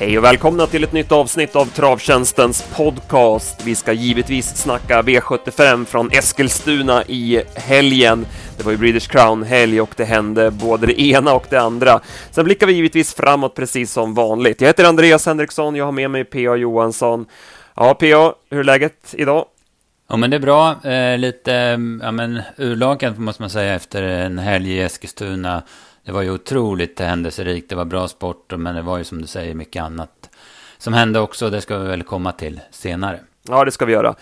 Hej och välkomna till ett nytt avsnitt av Travtjänstens podcast. Vi ska givetvis snacka V75 från Eskilstuna i helgen. Det var ju British Crown-helg och det hände både det ena och det andra. Sen blickar vi givetvis framåt precis som vanligt. Jag heter Andreas Henriksson, jag har med mig P.A. Johansson. Ja, P.A., hur är läget idag? Ja men det är bra. Eh, lite mm, ja, men, urlakat måste man säga efter en helg i Eskilstuna. Det var ju otroligt händelserikt. Det var bra sport men det var ju som du säger mycket annat som hände också. Det ska vi väl komma till senare. Ja, det ska vi göra.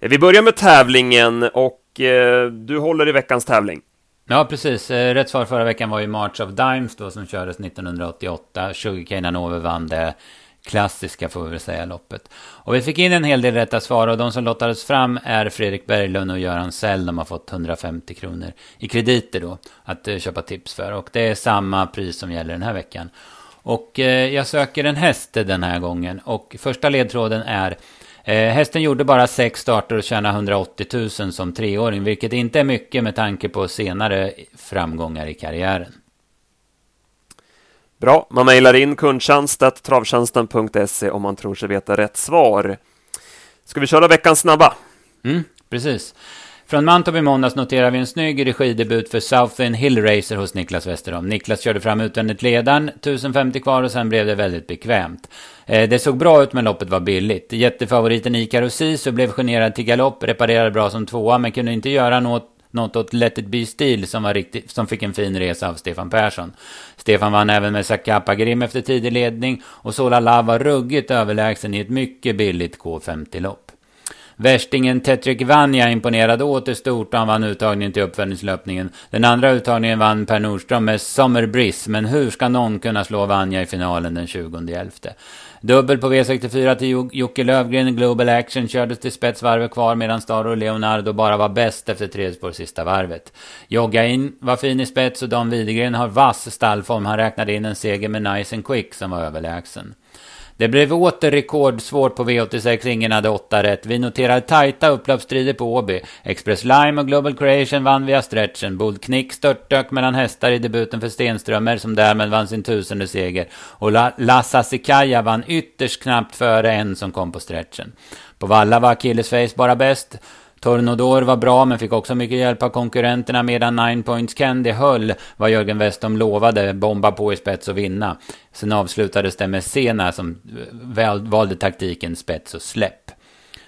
Eh, vi börjar med tävlingen och eh, du håller i veckans tävling. Ja, precis. Eh, rätt svar förra veckan var ju March of Dimes då som kördes 1988. Sugarcane Hanover vann det klassiska får vi väl säga loppet. Och vi fick in en hel del rätta svar och de som lottades fram är Fredrik Berglund och Göran Sell. De har fått 150 kronor i krediter då att eh, köpa tips för. Och det är samma pris som gäller den här veckan. Och eh, jag söker en häst den här gången och första ledtråden är Eh, hästen gjorde bara sex starter och tjänade 180 000 som treåring, vilket inte är mycket med tanke på senare framgångar i karriären. Bra, man mejlar in kundtjänst.travtjänsten.se om man tror sig veta rätt svar. Ska vi köra veckans snabba? Mm, precis. Från Mantorp i måndags noterar vi en snygg regidebut för Southern Hill Racer hos Niklas Westerholm. Niklas körde fram utvändigt ledaren, 1050 kvar och sen blev det väldigt bekvämt. Eh, det såg bra ut men loppet var billigt. Jättefavoriten Ikaru Sisu blev generad till galopp, reparerade bra som tvåa men kunde inte göra något något åt Let It Be Steel som, var riktigt, som fick en fin resa av Stefan Persson. Stefan vann även med Zakapa Grim efter tidig ledning och Solala var ruggigt överlägsen i ett mycket billigt K50-lopp. Värstingen Tetrik Vanja imponerade åter stort och han vann uttagningen till uppföljningslöpningen. Den andra uttagningen vann Per Nordström med Summer Breeze, men hur ska någon kunna slå Vanja i finalen den 20 november? Dubbel på V64 till Jocke Lövgren. Global Action kördes till spets varvet kvar medan Star och Leonardo bara var bäst efter tredje spår sista varvet. Jogga in var fin i spets och Dan Widegren har vass stallform. Han räknade in en seger med Nice and Quick som var överlägsen. Det blev åter rekordsvårt på V86, ingen hade åtta rätt. Vi noterar tajta upploppsstrider på Åby. Express Lime och Global Creation vann via stretchen. Bold Knick störtdök mellan hästar i debuten för Stenströmer som därmed vann sin tusende seger. Och Lassa Sikaja vann ytterst knappt före en som kom på stretchen. På Valla var Achilles bara bäst. Tornodor var bra men fick också mycket hjälp av konkurrenterna medan Nine Points Candy höll vad Jörgen Westholm lovade, bomba på i spets och vinna. Sen avslutades det med Sena som eh, valde taktiken spets och släpp.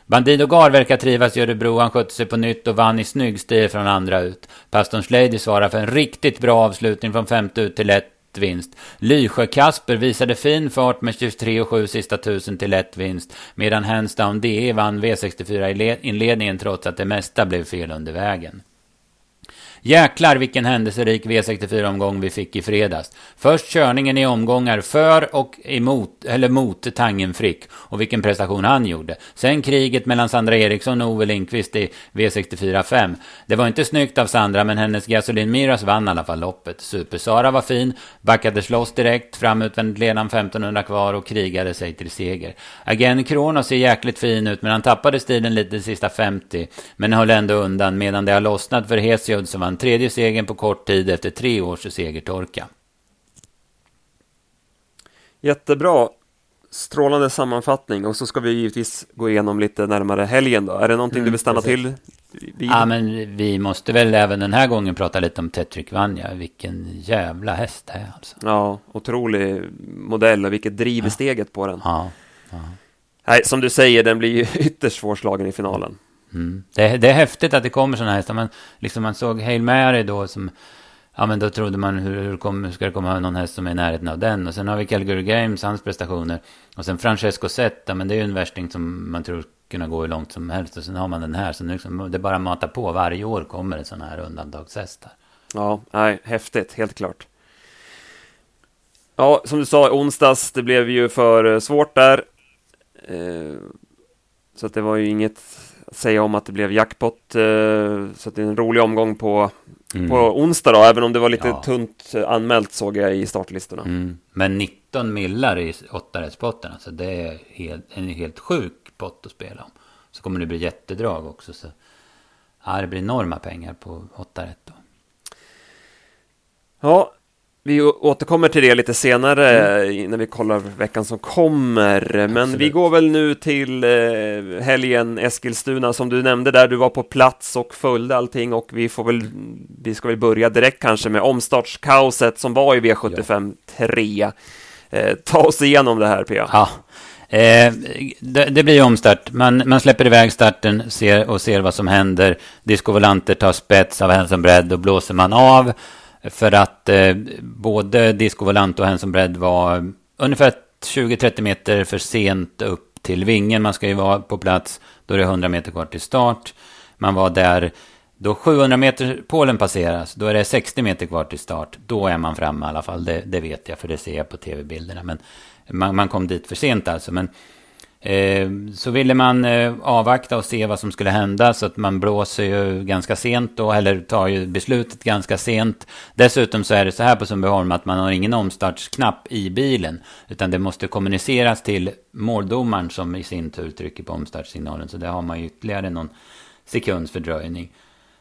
Bandido Gar verkar trivas i Örebro. Han skötte sig på nytt och vann i snygg stil från andra ut. Paston Lady svarar för en riktigt bra avslutning från femte ut till ett vinst. Lysjö-Kasper visade fin fart med 23.7 sista tusen till lätt vinst. Medan Hands Down DE vann V64-inledningen trots att det mesta blev fel under vägen. Jäklar vilken händelserik V64-omgång vi fick i fredags. Först körningen i omgångar för och emot, eller mot Tangen Frick och vilken prestation han gjorde. Sen kriget mellan Sandra Eriksson och Ove Lindqvist i V64 5. Det var inte snyggt av Sandra men hennes Gasolin Miras vann i alla fall loppet. Super-Sara var fin, backade loss direkt, fram utvändigt ledan 1500 kvar och krigade sig till seger. Agen Kronos ser jäkligt fin ut men han tappade stilen lite sista 50 men höll ändå undan medan det har lossnat för Hesiod som vann tredje segern på kort tid efter tre års segertorka. Jättebra. Strålande sammanfattning och så ska vi givetvis gå igenom lite närmare helgen då. Är det någonting mm, du vill stanna precis. till? Vid? Ja, men vi måste väl även den här gången prata lite om Tetrik Vanja. Vilken jävla häst det är alltså. Ja, otrolig modell och vilket driv i ja. steget på den. Ja. ja. Nej, som du säger, den blir ju ytterst svårslagen i finalen. Mm. Det, det, är häftigt att det kommer sådana hästar. Man, liksom man såg Hail Mary då som... Ja men då trodde man hur, hur, kom, hur ska det komma någon häst som är i närheten av den. Och sen har vi Calgary Games, hans prestationer. Och sen Francesco Zetta, men det är ju en värsting som man tror kunna gå hur långt som helst. Och sen har man den här. Så nu liksom, det bara matar på. Varje år kommer det sådana här undantagshästar. Ja, nej, häftigt, helt klart. Ja, som du sa, onsdags, det blev ju för eh, svårt där. Eh, så att det var ju inget säga om att det blev jackpot. Eh, så det är en rolig omgång på, mm. på onsdag då, även om det var lite ja. tunt anmält såg jag i startlistorna. Mm. Men 19 millar i åttarättspotten, alltså det är helt, en helt sjuk pott att spela om. Så kommer det bli jättedrag också. Så, ja, det blir enorma pengar på åtta rätt då. Ja, Vi återkommer till det lite senare mm. när vi kollar veckan som kommer. Men Absolut. vi går väl nu till eh, helgen Eskilstuna som du nämnde där. Du var på plats och följde allting och vi får väl, vi ska väl börja direkt kanske med omstartskaoset som var i V75 3. Eh, ta oss igenom det här Pia. Ja. Eh, det, det, blir omstart. Man, man släpper iväg starten ser, och ser vad som händer. Disco Volanter tar spets av Hanson Bread och blåser man av. För att eh, både Disco Volante och Hanson Bread var ungefär 20-30 meter för sent upp till vingen. Man ska ju vara på plats då är det 100 meter kvar till start. Man var där då 700 meter pålen passeras, då är det 60 meter kvar till start. Då är man framme i alla fall, det, det vet jag för det ser jag på tv-bilderna. Men man, man, kom dit för sent alltså. Men Eh, så ville man eh, avvakta och se vad som skulle hända. Så att man blåser ju ganska sent då, eller tar ju beslutet ganska sent. Dessutom så är det så här på Sundbyholm att man har ingen omstartsknapp i bilen. Utan det måste kommuniceras till måldomaren som i sin tur trycker på omstartssignalen. Så där har man ju ytterligare någon sekunds fördröjning.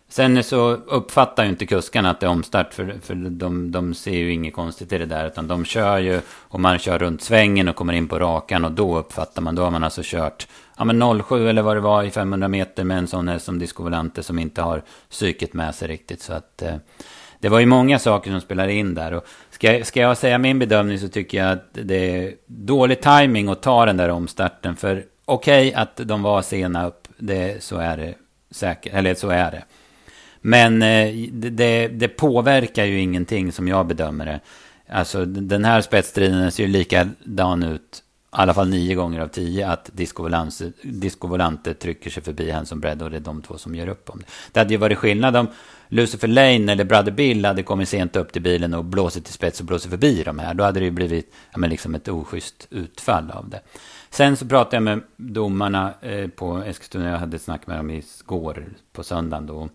Sen så uppfattar ju inte kuskarna att det är omstart för, för de, de ser ju inget konstigt i det där. Utan de kör ju och man kör runt svängen och kommer in på rakan och då uppfattar man. Då har man alltså kört ja, men 07 eller vad det var i 500 meter med en sån här som Disco Volante som inte har psyket med sig riktigt. Så att eh, det var ju många saker som spelade in där. Och ska, ska jag säga min bedömning så tycker jag att det är dålig timing att ta den där omstarten. För okej okay, att de var sena upp, det, så är det säkert, eller så är det. Men eh, det, det, påverkar ju ingenting som jag bedömer det. Alltså den här spetsstriden ser ju likadan ut, i alla fall nio gånger av tio, att Discovolante Disco trycker sig förbi Hanson Bread och det är de två som gör upp om det. Det hade ju varit skillnad om Lucifer Lane eller Brother Bill hade kommit sent upp till bilen och blåsit till spets och blåsit förbi de här. Då hade det ju blivit ja, men liksom ett oschysst utfall av det. Sen så pratade jag med domarna eh, på Eskilstuna. Jag hade ett snack med dem igår på söndagen då.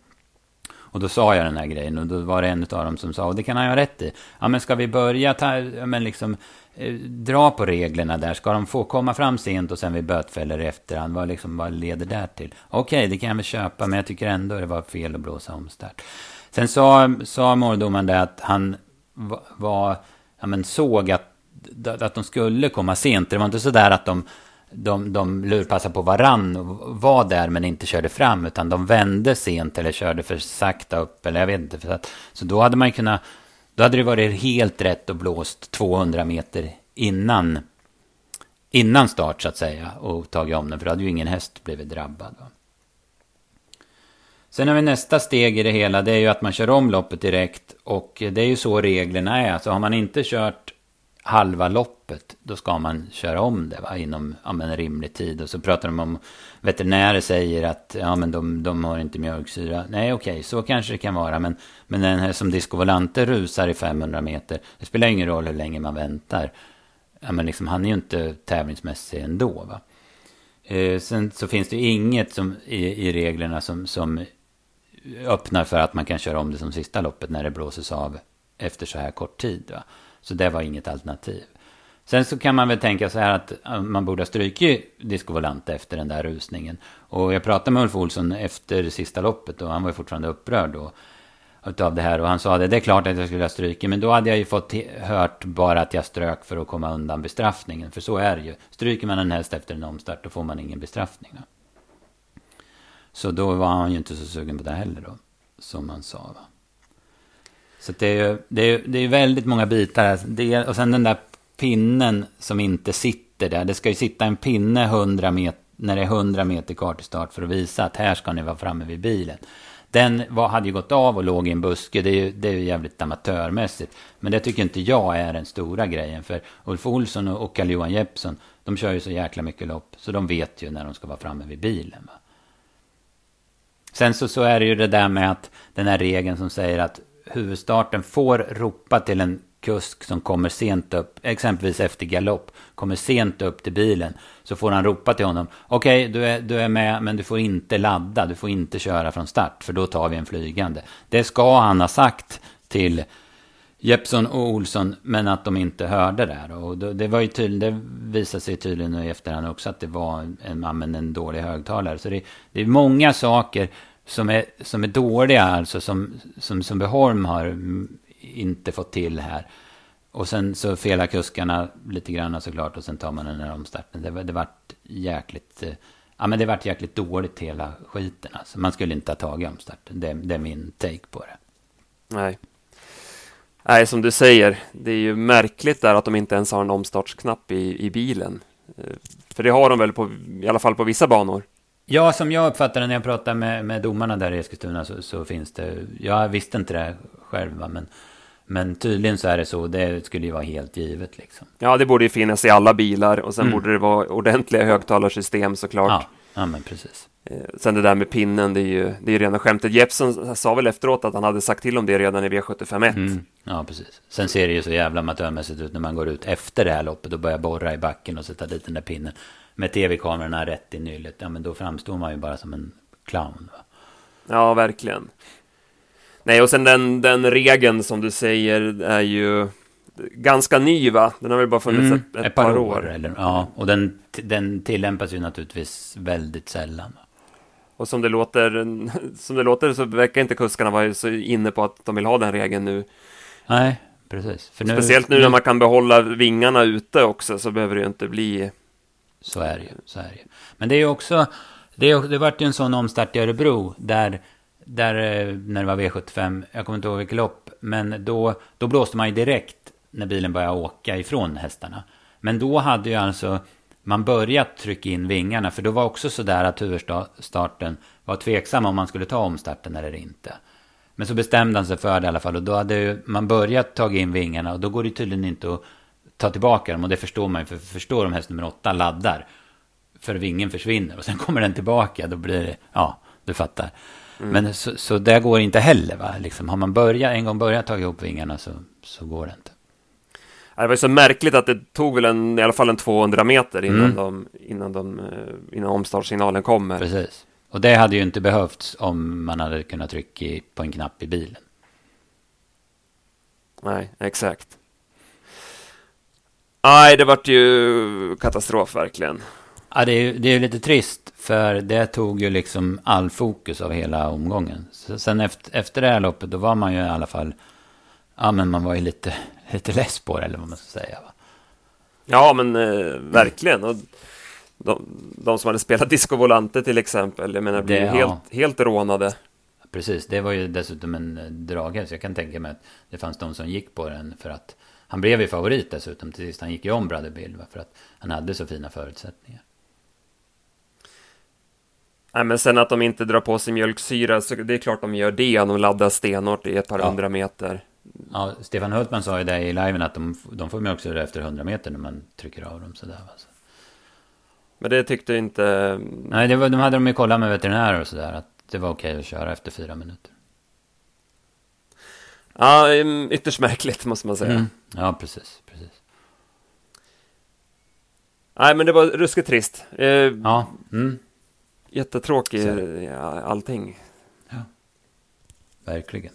Och då sa jag den här grejen och då var det en av dem som sa, och det kan han ha rätt i. Ja men ska vi börja ta, ja, men liksom, eh, dra på reglerna där? Ska de få komma fram sent och sen vi bötfäller i efterhand? Vad, liksom, vad leder det till? Okej, okay, det kan jag väl köpa, men jag tycker ändå det var fel att blåsa omstart. Sen sa, sa måldomaren det att han var, ja men såg att, att de skulle komma sent. Det var inte sådär att de de, de lurpassade på varann och var där men inte körde fram utan de vände sent eller körde för sakta upp eller jag vet inte. För att, så då hade man kunnat, då hade det varit helt rätt och blåst 200 meter innan, innan start så att säga och tagit om den för då hade ju ingen häst blivit drabbad. Va? Sen har vi nästa steg i det hela, det är ju att man kör om loppet direkt och det är ju så reglerna är. Så har man inte kört halva loppet, då ska man köra om det va, inom ja, men rimlig tid. Och så pratar de om veterinärer säger att ja, men de, de har inte mjölksyra. Nej, okej, okay, så kanske det kan vara. Men, men den här som diskovolanter rusar i 500 meter, det spelar ingen roll hur länge man väntar. Ja, men liksom, han är ju inte tävlingsmässig ändå. Va? Eh, sen så finns det inget som, i, i reglerna som, som öppnar för att man kan köra om det som sista loppet när det blåses av efter så här kort tid. Va? Så det var inget alternativ. Sen så kan man väl tänka så här att eh, man borde ha strykit Disco Volante efter den där rusningen. Och jag pratade med Ulf Olsson efter sista loppet och han var ju fortfarande upprörd då. Utav det här och han sa det, det är klart att jag skulle ha strykit men då hade jag ju fått hört bara att jag strök för att komma undan bestraffningen. För så är det ju. Stryker man en häst efter en omstart då får man ingen bestraffning. Då. Så då var han ju inte så sugen på det heller då. Som han sa va. Så det är ju det är, det är väldigt många bitar här. Det, och sen den där pinnen som inte sitter där. Det ska ju sitta en pinne 100 meter, när det är 100 meter kvar till start för att visa att här ska ni vara framme vid bilen. Den var, hade ju gått av och låg i en buske. Det är ju, det är ju jävligt amatörmässigt. Men det tycker inte jag är den stora grejen. För Ulf Olsson och Carl-Johan Jeppsson, de kör ju så jäkla mycket lopp. Så de vet ju när de ska vara framme vid bilen. Va? Sen så, så är det ju det där med att den här regeln som säger att huvudstarten får ropa till en kusk som kommer sent upp, exempelvis efter galopp, kommer sent upp till bilen, så får han ropa till honom. Okej, okay, du, är, du är med, men du får inte ladda, du får inte köra från start, för då tar vi en flygande. Det ska han ha sagt till Jeppsson och Olsson, men att de inte hörde det. Och det, var ju tydligt, det visade sig tydligen i efterhand också att det var en, en, en dålig högtalare. Så det, det är många saker som är, som är dåliga, alltså som, som, som Beholm har inte fått till här. Och sen så felar kuskarna lite grann såklart och sen tar man den här omstarten. Det, det vart jäkligt, eh, ja men det vart jäkligt dåligt hela skiten alltså. Man skulle inte ha tagit omstarten. Det, det är min take på det. Nej. Nej, som du säger, det är ju märkligt där att de inte ens har en omstartsknapp i, i bilen. Eh, för det har de väl på, i alla fall på vissa banor. Ja, som jag uppfattar det när jag pratar med, med domarna där i Eskilstuna så, så finns det, jag visste inte det själv, va, men, men tydligen så är det så, det skulle ju vara helt givet liksom. Ja, det borde ju finnas i alla bilar och sen mm. borde det vara ordentliga högtalarsystem såklart. Ja, ja men precis. Eh, sen det där med pinnen, det är ju, det är rena skämtet. Jeppson sa väl efteråt att han hade sagt till om det redan i V751. Mm. Ja, precis. Sen ser det ju så jävla amatörmässigt ut när man går ut efter det här loppet och börjar borra i backen och sätta dit den där pinnen med tv-kamerorna rätt i nyllet. Ja, men då framstår man ju bara som en clown. Va? Ja, verkligen. Nej, och sen den, den regeln som du säger är ju ganska ny, va? Den har väl bara funnits mm, ett, ett, ett, par, par år. år. Eller, ja, och den, den tillämpas ju naturligtvis väldigt sällan. Och som det, låter, som det låter så verkar inte kuskarna vara så inne på att de vill ha den regeln nu. Nej, precis. Nu, Speciellt nu, nu när man kan behålla vingarna ute också så behöver det ju inte bli... Så är det ju. Så är det ju. Men det är ju också... Det, det vart ju en sån omstart i Örebro där, där eh, när det var V75, jag kommer inte ihåg vilket lopp, men då, då blåste man ju direkt när bilen började åka ifrån hästarna. Men då hade ju alltså man börjat trycka in vingarna. För då var också sådär att huvudstarten var tveksam om man skulle ta omstarten eller inte. Men så bestämde han sig för det i alla fall. Och då hade man börjat ta in vingarna. Och då går det tydligen inte att ta tillbaka dem. Och det förstår man ju. För förstår om häst nummer åtta laddar. För vingen försvinner. Och sen kommer den tillbaka. Då blir det, ja, du fattar. Mm. Men så, så det går inte heller va. Liksom, har man börjat, en gång börjat ta ihop vingarna så, så går det inte. Det var ju så märkligt att det tog väl en, i alla fall en 200 meter innan, mm. de, innan, de, eh, innan omstartssignalen kommer. Precis. Och det hade ju inte behövts om man hade kunnat trycka på en knapp i bilen. Nej, exakt. Nej, det vart ju katastrof verkligen. Ja, det är, det är lite trist, för det tog ju liksom all fokus av hela omgången. Så sen efter, efter det här loppet, då var man ju i alla fall, ja men man var ju lite, lite less på det, eller vad man ska säga. Va? Ja, men eh, verkligen. Och de, de, som hade spelat Disco Volante till exempel, jag menar, blev det, helt, ja. helt rånade. Precis, det var ju dessutom en eh, draghäst. Jag kan tänka mig att det fanns de som gick på den för att han blev ju favorit dessutom till sist. Han gick ju om Brother Bill för att han hade så fina förutsättningar. Nej, men sen att de inte drar på sig mjölksyra, så det är klart de gör det. De laddar stenhårt i ett par ja. hundra meter. Ja, Stefan Hultman sa ju det i liven att de, de får mjölksyra efter 100 meter när man trycker av dem sådär. Alltså. Men det tyckte inte... Nej, det var, de hade de ju kollat med veterinärer och sådär. Att det var okej att köra efter fyra minuter. Ja, ytterst märkligt måste man säga. Mm. Ja, precis, precis. Nej, men det var ruskigt trist. Eh, ja. Mm. Jättetråkig allting. Ja, verkligen.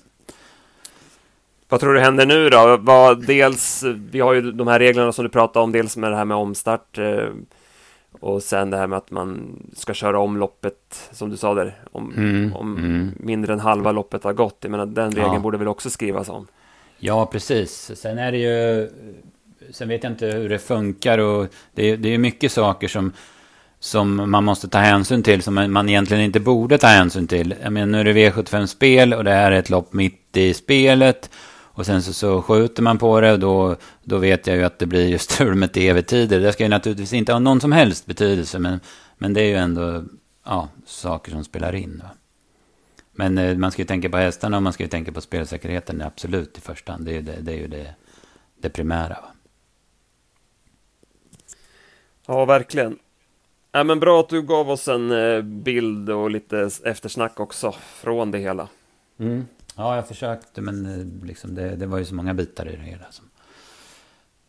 Vad tror du händer nu då? Vad, dels, vi har ju de här reglerna som du pratade om, dels med det här med omstart eh, och sen det här med att man ska köra om loppet, som du sa där, om, mm, om mm. mindre än halva loppet har gått. Jag menar, den regeln ja. borde väl också skrivas om? Ja, precis. Sen är det ju... Sen vet jag inte hur det funkar och det, det är mycket saker som som man måste ta hänsyn till som man egentligen inte borde ta hänsyn till. Jag menar, nu är det V75-spel och det här är ett lopp mitt i spelet. Och sen så, så skjuter man på det och då, då vet jag ju att det blir just strul med tv-tider. Det ska ju naturligtvis inte ha någon som helst betydelse, men, men det är ju ändå ja, saker som spelar in. Va? Men eh, man ska ju tänka på hästarna och man ska ju tänka på spelsäkerheten, absolut i första hand. Det är ju det, det, är ju det, det primära. Va? Ja, verkligen. Ja, men bra att du gav oss en eh, bild och lite eftersnack också från det hela. Mm. Ja, jag försökte, men eh, liksom det, det, var ju så många bitar i det hela som,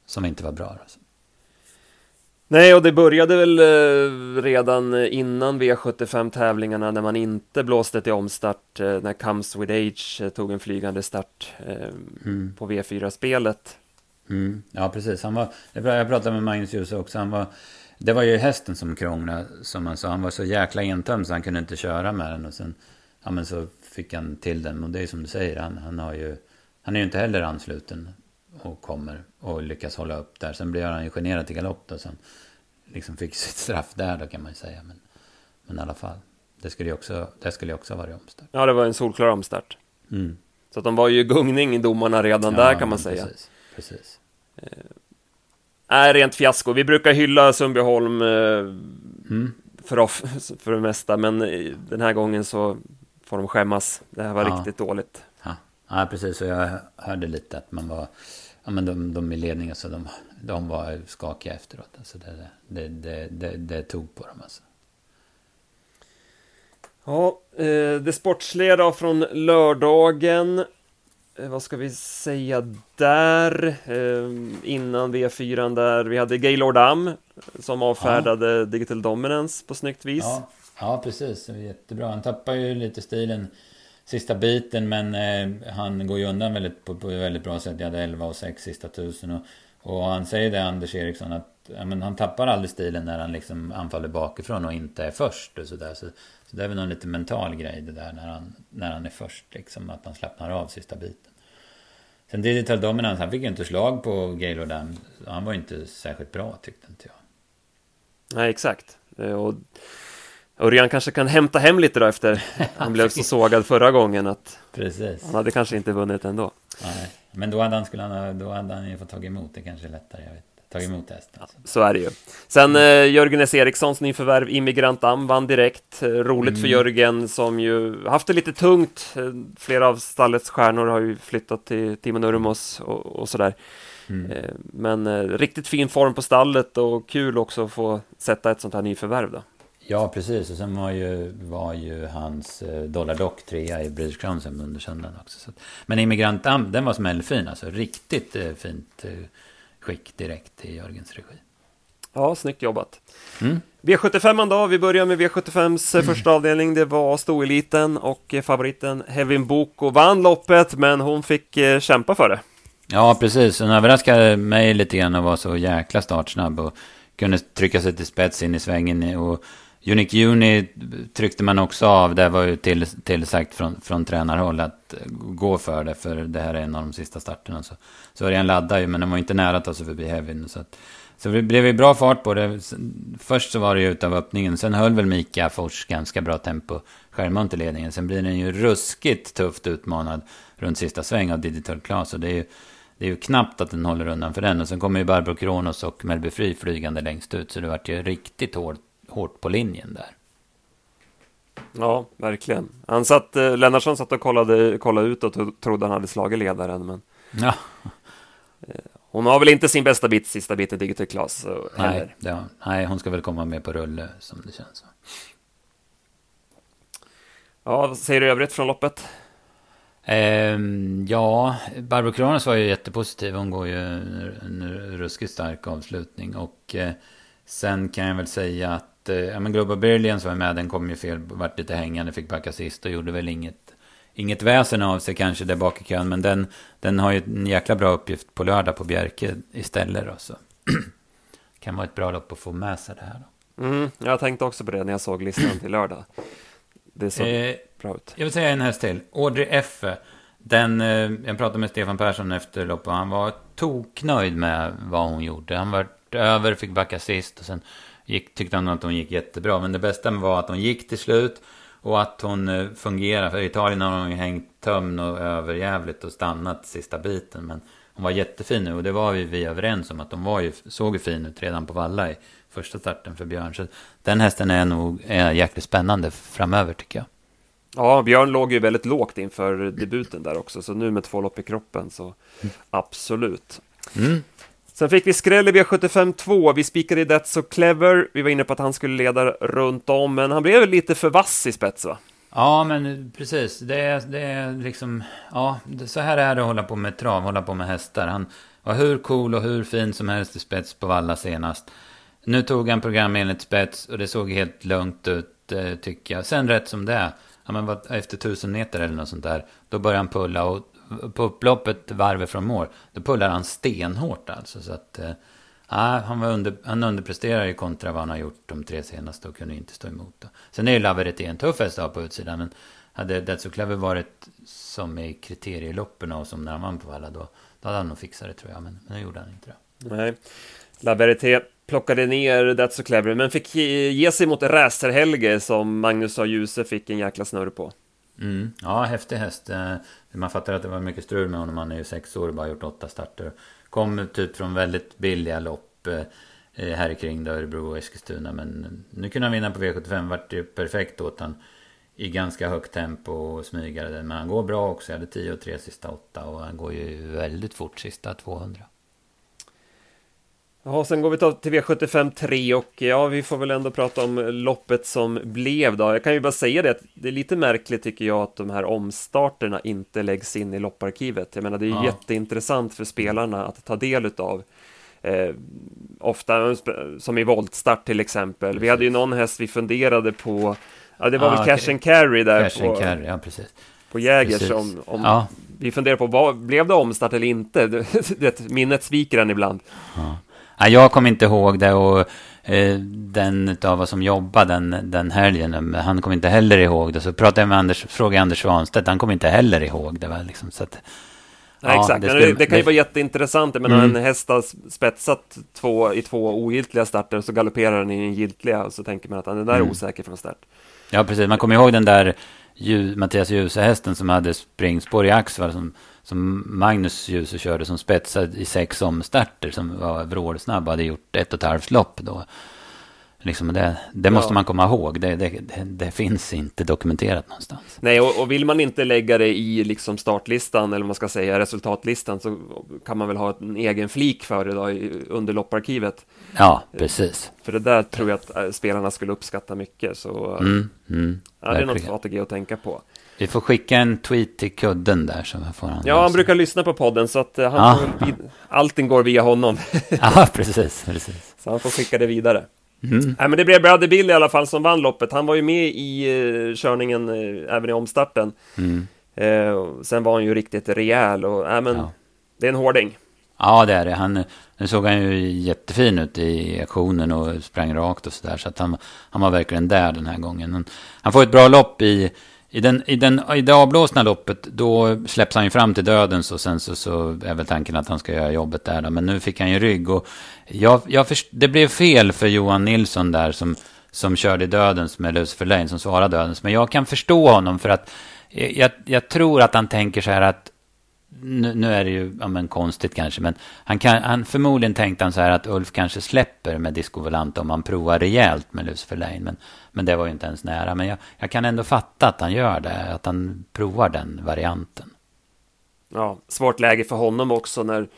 som inte var bra. Alltså. Nej, och det började väl eh, redan innan V75-tävlingarna när man inte blåste till omstart, när Comes With Age tog en flygande start mm. på V4-spelet. Mm. Ja, precis. Han var, jag pratade med Magnus Djuse också. Han var det var ju hästen som krånglade, som han sa. Han var så jäkla entömd så han kunde inte köra med den. Och sen, ja men så fick han till den. Och det är som du säger, han, han har ju... Han är ju inte heller ansluten och kommer och lyckas hålla upp där. Sen blir han ju generad till galopp då. Sen liksom fick sitt straff där då kan man ju säga. Men, men i alla fall. Det skulle ju också, det skulle också ha varit omstart. Ja, det var en solklar omstart. Mm. Så att de var ju i gungning i domarna redan där kan man säga. Precis, precis. Är rent fiasko. Vi brukar hylla Sundbyholm eh, Mm. för, off, för det mesta, men eh, den här gången så får de skämmas. Det här var Ja. riktigt dåligt. Ja. ja, precis. Och jag hörde lite att man var... Ja, men de, de i ledningen så de, de var skakiga efteråt. Alltså det, det, det, det, det tog på dem alltså. Ja, eh, det sportsliga då från lördagen. Eh, vad ska vi säga där? Eh, innan V4 där. Vi hade Gaylord Am som avfärdade Digital Dominance på snyggt vis. Ja, ja precis. Jättebra. Han tappar ju lite stilen sista biten men eh, han går ju undan väldigt, på, på väldigt bra sätt. Jag hade 11 och 6 sista tusen. Och, och han säger det, Anders Eriksson, att ja, men han tappar aldrig stilen när han liksom anfaller bakifrån och inte är först. Och så, där. Så, så det är väl någon lite mental grej det där när han, när han är först. Liksom, att han slappnar av sista biten. Sen Digital Dominance, han fick ju inte slag på Gaylord Dam. Han var ju inte särskilt bra tyckte inte jag. Nej, exakt. Eh, och Örjan kanske kan hämta hem lite då efter han blev så sågad förra gången att Precis. han hade kanske inte vunnit ändå. Nej, men då hade han, skulle han, ha- då hade han ju fått tagit emot det kanske lättare. Jag vet. Tagit emot hästen. Alltså. Så är det ju. Sen eh, Jörgen S. Erikssons nyförvärv Immigrant Am vann direkt. Eh, roligt för Jörgen som ju haft det lite tungt. Eh, flera av stallets stjärnor har ju flyttat till Timo Nurmos och, och sådär. Mm. Eh, men eh, riktigt fin form på stallet och kul också att få sätta ett sånt här nyförvärv då. Ja, precis. Och sen var ju, var ju hans eh, Dollar Dock trea i British Crown sen under söndagen också. Så men Immigrant den var smällfin alltså. Riktigt eh, fint eh, skick direkt i Jörgens regi. Ja, snyggt jobbat. Mm. V75 då, vi börjar med V75s första avdelning. Det var stoeliten och favoriten Hevin Boko vann loppet, men hon fick kämpa för det. Ja, precis. Hon överraskade mig lite grann och var så jäkla startsnabb och kunde trycka sig till spets in i svängen. Och Unique Uni tryckte man också av. Det var ju till, tillsagt från, från tränarhåll att eh, gå för det. För det här är en av de sista starterna. Så, så Örjan laddade ju, men den var inte nära att ta sig förbi Heavin. Så, att, så det blev ju bra fart på det. Först så var det ju utav öppningen. Sen höll väl Mika Fors ganska bra tempo. självmant till ledningen. Sen blir den ju ruskigt tufft utmanad runt sista sväng av Digital Class. Och det är ju, det är ju knappt att den håller undan för den. Och sen kommer ju Barbro Kronos och Melby Fri flygande längst ut. Så det vart ju riktigt hårt, hårt på linjen där. Ja, verkligen. Han satt, eh, Lennartsson satt och kollade, kollade ut och tro- trodde han hade slagit ledaren, men Ja, hon har väl inte sin bästa bit, sista biten Digital Class eh, nej, det, nej, hon ska väl komma med på rulle som det känns. Ja, vad säger du övrigt från loppet? Ehm, ja, Barbro Kronos var ju jättepositiv. Hon går ju en ruskigt stark avslutning. Och eh, sen kan jag väl säga att eh, ja, men Global Brilliance var med. Den kom ju fel, vart lite hängande, fick backa sist och gjorde väl inget, inget väsen av sig kanske där bak i kön. Men den, den har ju en jäkla bra uppgift på lördag på Bjerke istället. Då, så. kan vara ett bra lopp att få med sig det här. Då. Mm, jag tänkte också på det när jag såg listan till lördag. Det såg Eh, bra ut. Jag vill säga en häst till. Audrey F. Den, eh, jag pratade med Stefan Persson efter loppet och han var toknöjd med vad hon gjorde. Han var över, fick backa sist och sen gick, tyckte han att hon gick jättebra. Men det bästa var att hon gick till slut och att hon eh, fungerar. För i Italien har hon ju hängt tömn och överjävligt och stannat sista biten. Men hon var jättefin nu och det var vi, vi överens om att hon var ju, såg ju fin ut redan på valla i första starten för Björn. Så den hästen är nog är jäkligt spännande framöver tycker jag. Ja, Björn låg ju väldigt lågt inför debuten där också, så nu med två lopp i kroppen så absolut. Mm. Sen fick vi skräll i V75 2. Vi spikade i That's So Clever. Vi var inne på att han skulle leda runt om, men han blev lite för vass i spets va? Ja, men precis. Det är, det är liksom... Ja, det, så här är det att hålla på med trav, hålla på med hästar. Han var hur cool och hur fin som helst i spets på Valla senast. Nu tog han program enligt spets och det såg helt lugnt ut, eh, tycker jag. Sen rätt som det är, ja, men efter tusen meter eller något sånt där, då började han pulla. Och på upploppet, varvet från mål, då pullar han stenhårt alltså. Så att... Eh, han, var under, han underpresterar ju kontra vad han har gjort de tre senaste och kunde inte stå emot. Då. Sen är ju Laverité en tuff häst att ha på utsidan. Men hade That's Clever varit som i kriterieloppen och som när han vann på Valla då, då hade han nog fixat det tror jag. Men, men nu gjorde han inte det. Nej. La plockade ner That's So Clever, men fick ge sig mot Racerhelge som Magnus A. Djuse fick en jäkla snurr på. Mm. Ja, häftig häst. Eh, man fattar att det var mycket strul med honom. Han är ju sex år och bara gjort åtta starter. Kom typ från väldigt billiga lopp eh, här kring då, Örebro och Eskilstuna. Men nu kunde han vinna på V75. Vart ju perfekt åt han i ganska högt tempo och smygade. Men han går bra också. Jag hade 10 och 3 sista åtta och han går ju väldigt fort sista 200. Ja, sen går vi till V75 3 och ja, vi får väl ändå prata om loppet som blev då. Jag kan ju bara säga det att det är lite märkligt tycker jag att de här omstarterna inte läggs in i lopparkivet. Jag menar, det är ja. jätteintressant för spelarna att ta del utav. Eh, ofta som i voltstart till exempel. Precis. Vi hade ju någon häst vi funderade på. Ja, det var ah, väl Cash and Carry där Cash på, and carry, ja, precis. på Jägers. Om, om ja. Vi funderade på, vad, blev det omstart eller inte? minnet sviker en ibland. Ja. Ja, jag kommer inte ihåg det och eh, den av oss som jobbade den, den helgen, han kom inte heller ihåg det. Så pratade jag med Anders, frågade Anders Svanstedt, han kom inte heller ihåg det. Väl, liksom, så att, Ja, ja, exakt, det, skulle, det, kan ju vara jätteintressant. Jag menar, mm. en häst har spetsat två, i två ogiltiga starter, så galopperar den i en giltiga, och så tänker man att är där mm. osäker från start. Ja, precis. Man kommer ihåg den där Mattias Djuse-hästen som hade springspår i Axvall, som som Magnus Djuse körde som spetsad i sex omstarter som var vrålsnabb hade gjort ett och ett halvt lopp då. Liksom det, det måste ja. man komma ihåg. Det, det, det, finns inte dokumenterat någonstans. Nej, och, och, vill man inte lägga det i liksom startlistan, eller vad man ska säga, resultatlistan, så kan man väl ha en egen flik för det då, under lopparkivet. Ja, precis. För det där tror jag att äh, spelarna skulle uppskatta mycket. Så mm, mm, ja, det är något ATG att tänka på. Vi får skicka en tweet till kudden där så får han Ja, han brukar lyssna på podden så att uh, han ja. får, allting går via honom. ja, precis, precis. Så han får skicka det vidare. Mm. Nej, men det blev Brother Bill i alla fall som vann loppet. Han var ju med i uh, körningen uh, även i omstarten. Mm. Uh, sen var han ju riktigt rejäl och äh, men, ja. det är en hårding. Ja, det är det. Han, nu såg han ju jättefin ut i aktionen och sprang rakt och sådär. Så att han, han var verkligen där den här gången. Han, han får ett bra lopp i i, den, i, den, I det avblåsna loppet, då släpps han ju fram till dödens och sen så, så är väl tanken att han ska göra jobbet där. Då. Men nu fick han ju rygg och jag, jag först, det blev fel för Johan Nilsson där som, som körde dödens med Lucifer Lane, som svarade dödens. Men jag kan förstå honom för att eh, jag, jag tror att han tänker så här att nu, nu, är det ju ja, men konstigt kanske, men han, kan, han förmodligen tänkte han så här att Ulf kanske släpper med Disco Volante om han provar rejält med Lucifer Lane. Men, men det var ju inte ens nära. Men jag, jag kan ändå fatta att han gör det, att han provar den varianten. Ja, svårt läge för honom också när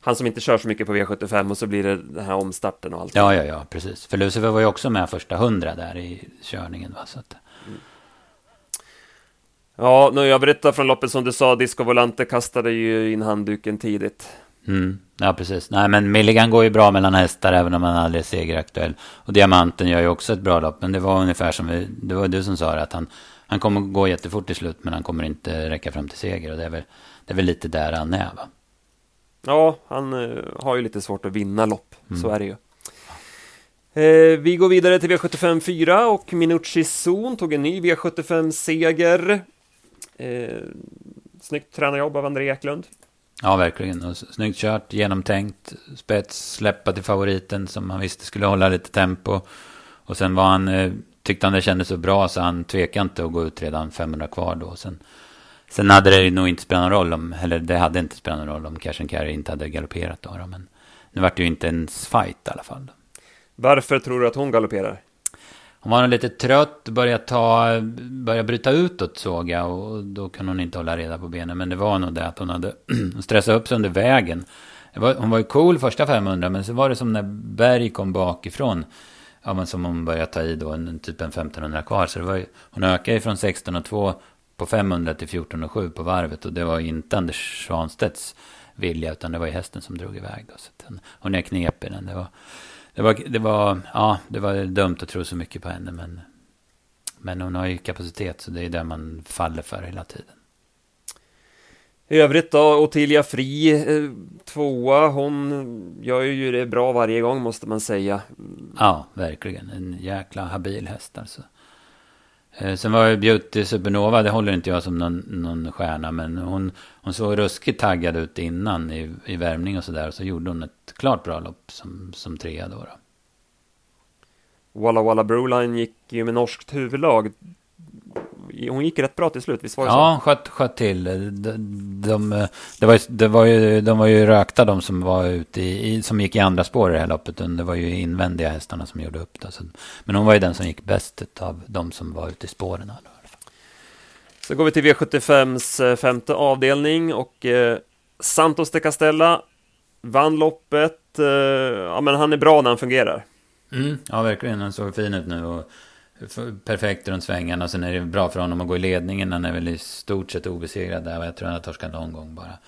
han som inte kör så mycket på V75 och så blir det den här omstarten och allt. Ja, ja, ja, precis. För Lucifer var ju också med första hundra där i körningen. Va? Så att... Ja, nu jag berättar från loppet som du sa, Disco Volante kastade ju in handduken tidigt. Mm. Ja, precis. Nej, men Milligan går ju bra mellan hästar även om han aldrig är segeraktuell. Och Diamanten gör ju också ett bra lopp. Men det var ungefär som vi, det var du som sa det, att han, han kommer gå jättefort till slut men han kommer inte räcka fram till seger. Och det är väl, det är väl lite där han är va? Ja, han uh, har ju lite svårt att vinna lopp. Mm. Så är det ju. Eh, vi går vidare till V75 4 och Minucci Zon tog en ny V75-seger. Eh, snyggt tränarjobb av André Eklund. Ja, verkligen. Och snyggt kört, genomtänkt, spets, släppa till favoriten som han visste skulle hålla lite tempo. Och sen var han, eh, tyckte han det kändes så bra så han tvekade inte att gå ut redan 500 kvar då. Sen, sen hade det nog inte spelat någon roll om, eller det hade inte spelat någon roll om Cash and Carry inte hade galopperat då. men nu vart det ju inte ens fight i alla fall. Varför tror du att hon galopperar? Hon var lite trött, började, ta, började bryta utåt såg jag. Och då kunde hon inte hålla reda på benen. Men det var nog det att hon hade stressat upp sig under vägen. Var, hon var ju cool första 500, men så var det som när Berg kom bakifrån. Ja, men som hon började ta i då, en, typ en 1500 kvar. Så det var ju, hon ökade från 16,2 på 500 till 14,7 på varvet. Och det var inte Anders Svanstedts vilja, utan det var ju hästen som drog iväg. Då, så hon är knepig den. Det var, det var, det var, ja, det var dumt att tro så mycket på henne. Men, men hon har ju kapacitet så det är det man faller för hela tiden. I övrigt då, Ottilia Fri, eh, tvåa, hon gör ju det bra varje gång måste man säga. Ja, verkligen. En jäkla habil häst alltså. Eh, sen var ju Beauty Supernova, det håller inte jag som någon, någon stjärna. Men hon, hon såg ruskigt taggad ut innan i, i värmning och sådär. Så gjorde hon ett klart bra lopp som, som trea då. då. Walla Walla Broline gick ju med norskt huvudlag. Hon gick rätt bra till slut, visst var det ja, så? sköt, sköt till. De, de, det var, det var ju, de var ju rökta de som var ute i, som gick i andra spår i det här loppet. Det var ju invändiga hästarna som gjorde upp det. Så, men hon var ju den som gick bäst av de som var ute i spåren. Så går vi till V75s eh, femte avdelning och eh, Santos de Castella vann loppet. Eh, ja, men han är bra när han fungerar. Mm, ja, verkligen. Han såg fin ut nu. Och perfekt runt svängarna. Sen är det bra för honom att gå i ledningen. Han är väl i stort sett obesegrad där. Jag tror han har torskat någon gång bara.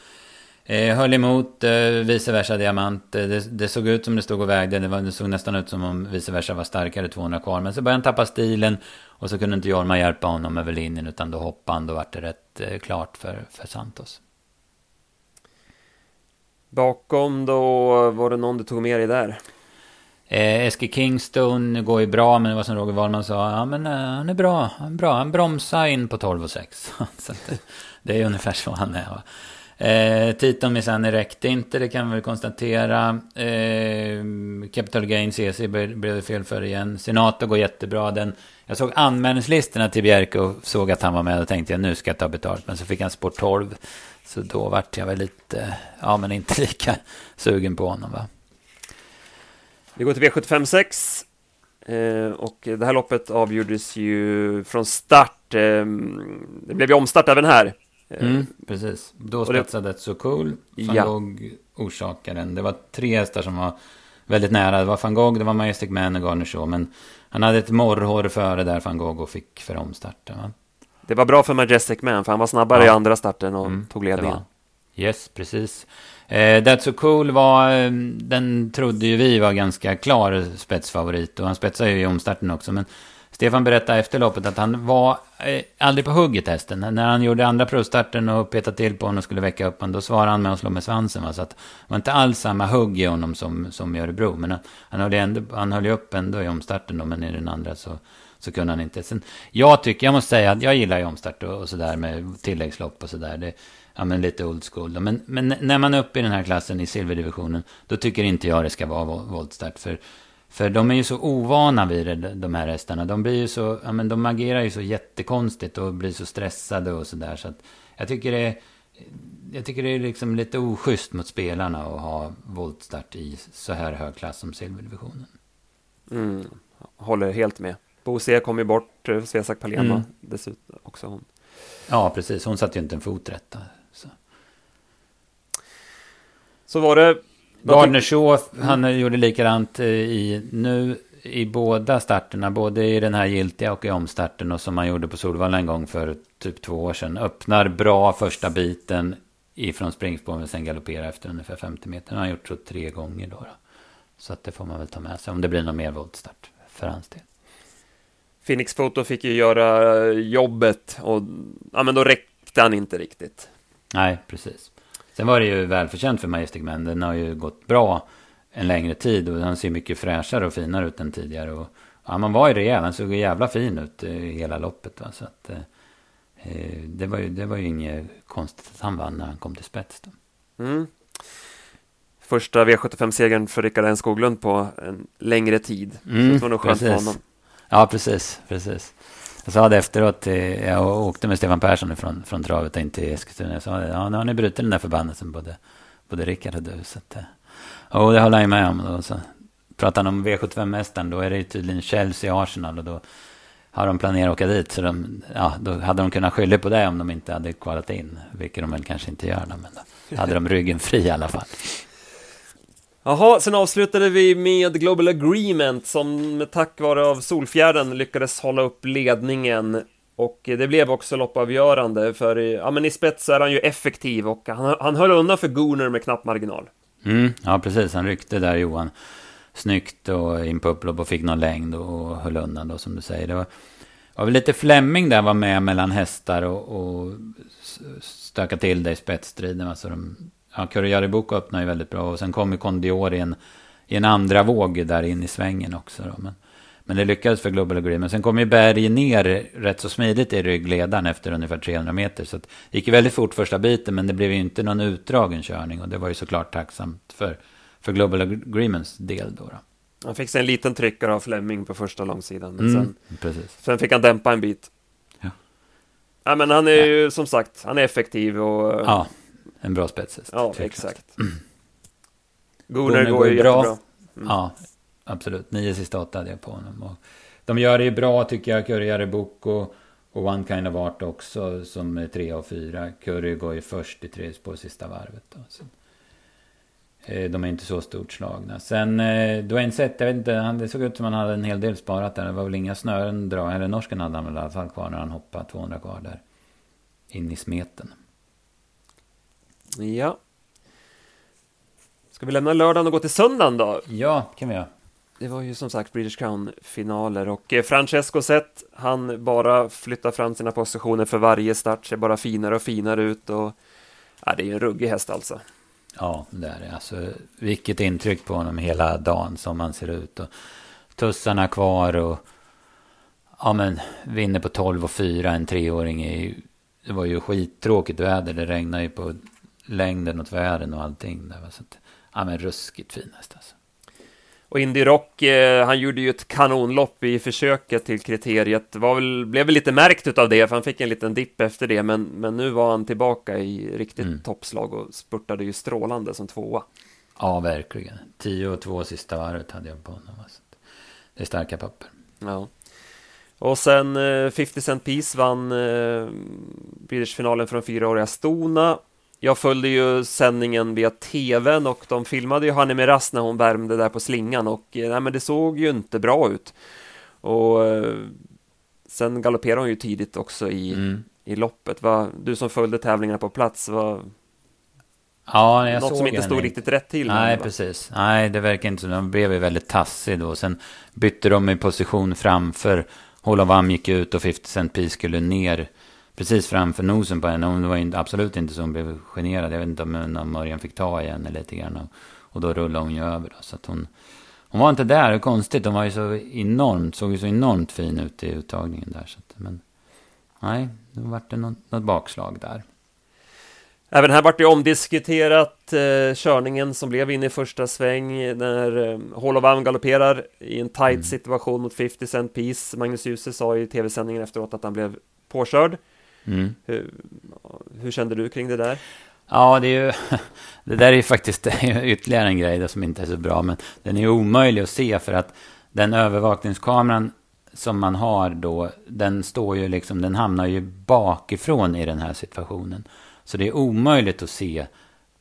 Eh, höll emot eh, vice versa diamant. Eh, det, det, såg ut som det stod och vägde. Det, var, det såg nästan ut som om vice versa var starkare 200 kvar. Men så började han tappa stilen. Och så kunde inte Jorma hjälpa honom över linjen. Utan då hoppade han. Då var det rätt eh, klart för, för Santos. Bakom då var det någon du tog med dig där? Eh, Eske Kingstone går ju bra, men det var som Roger Wahlman sa, ja men eh, han är bra, han är bra, han bromsar in på 12 och 6. så det, det, är ungefär så han är. Va? Eh, Titon Missani räckte inte, det kan vi väl konstatera. Eh, Capital Gains EC blev det fel för igen. Senato går jättebra. Den, jag såg anmälningslistorna till Bjerke och såg att han var med och tänkte jag nu ska jag ta betalt. Men så fick han sport 12. Så då vart jag väl lite, ja men inte lika sugen på honom va. Vi går till V75 6. Eh, och det här loppet avgjordes ju från start. Eh, det blev ju omstart även här. Eh, mm, precis. Då spetsade det... Så Cool. Van ja. Gogh orsakaren. Det var tre hästar som var väldigt nära. Det var van Gogh, det var Majestic Man och Garner Shaw. Men han hade ett morrhår före där van Gogh och fick för omstarten. Va? Det var bra för Majestic Man, för han var snabbare ja. i andra starten och mm, tog ledningen. Yes, precis. Eh, That's So Cool var, eh, den trodde ju vi var ganska klar spetsfavorit. Och han spetsade ju i omstarten också. Men Stefan berättade efter loppet att han var eh, aldrig på hugget hästen. När han gjorde andra provstarten och petade till på honom och skulle väcka upp honom. Då svarade han med att slå med svansen. Va? Så att det var inte alls samma hugg i honom som, som i Örebro. Men han, han, höll ändå, han höll ju upp ändå i omstarten då. Men i den andra så, så kunde han inte. Sen, jag tycker, jag måste säga att jag gillar ju omstart och, och sådär med tilläggslopp och sådär ja, men lite old school. Då. Men, men när man är uppe i den här klassen i silverdivisionen, då tycker inte jag det ska vara voltstart. För, för de är ju så ovana vid det, de här hästarna. De blir ju så, ja men de agerar ju så jättekonstigt och blir så stressade och sådär. Så att jag tycker det är, jag tycker det är liksom lite oschysst mot spelarna att ha voltstart i så här hög klass som silverdivisionen. Mm, håller helt med. Bo C kom ju bort, eh, Svesak Palema mm. dessutom också. Hon. Ja, precis. Hon satte ju inte en fot rätt. Så var det... Gardner Shaw, han mm. gjorde likadant i nu i båda starterna, både i den här giltiga och i omstarten och som han gjorde på Solvalla en gång för typ två år sedan. Öppnar bra första biten ifrån springspår men sen galopperar efter ungefär 50 meter. Det har han gjort så tre gånger då, då. Så att det får man väl ta med sig om det blir någon mer voltstart för hans del. Phoenix Photo fick ju göra jobbet och ja, men då räckte han inte riktigt. Nej, precis. Sen var det ju välförtjänt för Majestic Man. Den har ju gått bra en längre tid och han ser mycket fräschare och finare ut än tidigare. Och, ja, man var ju rejäl. Han såg jävla fin ut i hela loppet. Va? Så att, eh, det, var ju, det var ju inget konstigt att han vann när han kom till spets. Mm. Första V75-segern för Rickard N Skoglund på en längre tid. Mm, så det var nog skönt för honom. Ja, precis. precis. Jag sa det efteråt, eh, jag åkte med Stefan Persson från, från travet in till Eskilstuna. Jag sa det, ja nu har ni brutit den där förbannelsen både, både Rickard och du. Så att, eh. och det håller han med om. Då, så pratar han om V75-mästaren, då är det tydligen Chelsea Arsenal och då har de planerat att åka dit. Så de, ja, då hade de kunnat skylla på det om de inte hade kvalat in, vilket de väl kanske inte gör. Men då hade de ryggen fri i alla fall. Jaha, sen avslutade vi med Global Agreement som tack vare av Solfjärden lyckades hålla upp ledningen och det blev också loppavgörande för ja, men i spets är han ju effektiv och han, han höll undan för Gooner med knapp marginal. Mm, ja, precis. Han ryckte där Johan snyggt och in på upplopp och fick någon längd och höll undan då som du säger. Det var, var väl lite Flemming där var med mellan hästar och, och stöka till det i spetsstriden. Alltså de ja, Kurjaribuko öppnar ju väldigt bra och sen kommer Kondior i en, i en andra våg där in i svängen också. Då. Men, Men det lyckades för Global Agree. Men sen kom ju Berg ner rätt så smidigt i ryggledaren efter ungefär 300 meter. Så det gick ju väldigt fort första biten, men det blev ju inte någon utdragen körning. Och det var ju såklart tacksamt för, för Global Agreements del då. då. Han fick sig en liten tryckare av Fleming på första långsidan. Men mm, sen, precis. sen fick han dämpa en bit. Ja. ja men han är ja. ju som sagt, han är effektiv och... Ja, en bra spetshäst. Ja, exakt. Mm. Gunnar går ju bra. jättebra. Mm. Ja, absolut. Nio sista åtta hade jag på honom. Och de gör det ju bra tycker jag, Curry Bok och, och One Kind of Art också, som är tre och fyra. Curry går ju först i tredje på sista varvet. Då, så. Eh, de är inte så stort slagna. Sen eh, Dwayne Sett, jag vet inte, det såg ut som han hade en hel del sparat där. Det var väl inga snören dra, eller norsken hade han väl i alla fall kvar när han hoppade 200 kvar där. In i smeten. Ja. Ska vi lämna lördagen och gå till söndagen då? Ja, kan vi göra. Det var ju som sagt British Crown-finaler och eh, Francesco Zet, han bara flyttar fram sina positioner för varje start, ser bara finare och finare ut och ja, det är ju en ruggig häst alltså. Ja, det är det. Alltså, vilket intryck på honom hela dagen som han ser ut. Och tussarna kvar och ja, men vinner på 12 och 4. En treåring är ju, det var ju skittråkigt väder. Det regnade ju på längden och tvären och allting. Där, så att, ja, men ruskigt fin häst alltså. Och Indy Rock, eh, han gjorde ju ett kanonlopp i försöket till kriteriet. Var väl, blev väl lite märkt av det, för han fick en liten dipp efter det. Men, men nu var han tillbaka i riktigt mm. toppslag och spurtade ju strålande som tvåa. Ja, verkligen. 10 och 2 sista varvet hade jag på honom. Alltså. Det är starka papper. Ja. Och sen eh, 50 Cent Piece vann eh, British-finalen från fyraåriga Stona jag följde ju sändningen via tvn och de filmade ju Hanni Miraz när hon värmde där på slingan och eh, nej, men det såg ju inte bra ut. Och eh, sen galopperade hon ju tidigt också i, mm. i loppet. Va, du som följde tävlingarna på plats, var Ja, jag Något såg som inte stod riktigt rätt till. Nej, med, precis. Nej, det verkar inte så. De blev ju väldigt tassig då. Sen bytte de i position framför. Holovam gick ut och 50 Cent Piece skulle ner precis framför nosen på henne. Hon var absolut inte så hon blev generad. Jag vet inte om, om Mörjan fick ta i henne lite grann. Och, och då rullade hon ju över. Då, så att hon, hon var inte där. Det är konstigt. Hon var ju så enormt, såg ju så enormt fin ut i uttagningen där. Så att, men nej, då vart det något, något bakslag där. Även här vart det omdiskuterat eh, körningen som blev in i första sväng när eh, Holovam galopperar i en tight mm. situation mot 50 cent piece. Magnus Djuse sa i tv-sändningen efteråt att han blev påkörd. Mm. Hur, hur, kände du kring det där? Ja, det är ju... Det där är ju faktiskt ytterligare en grej som inte är så bra. Men den är omöjlig att se för att den övervakningskameran som man har då, den står ju liksom, den hamnar ju bakifrån i den här situationen. Så det är omöjligt att se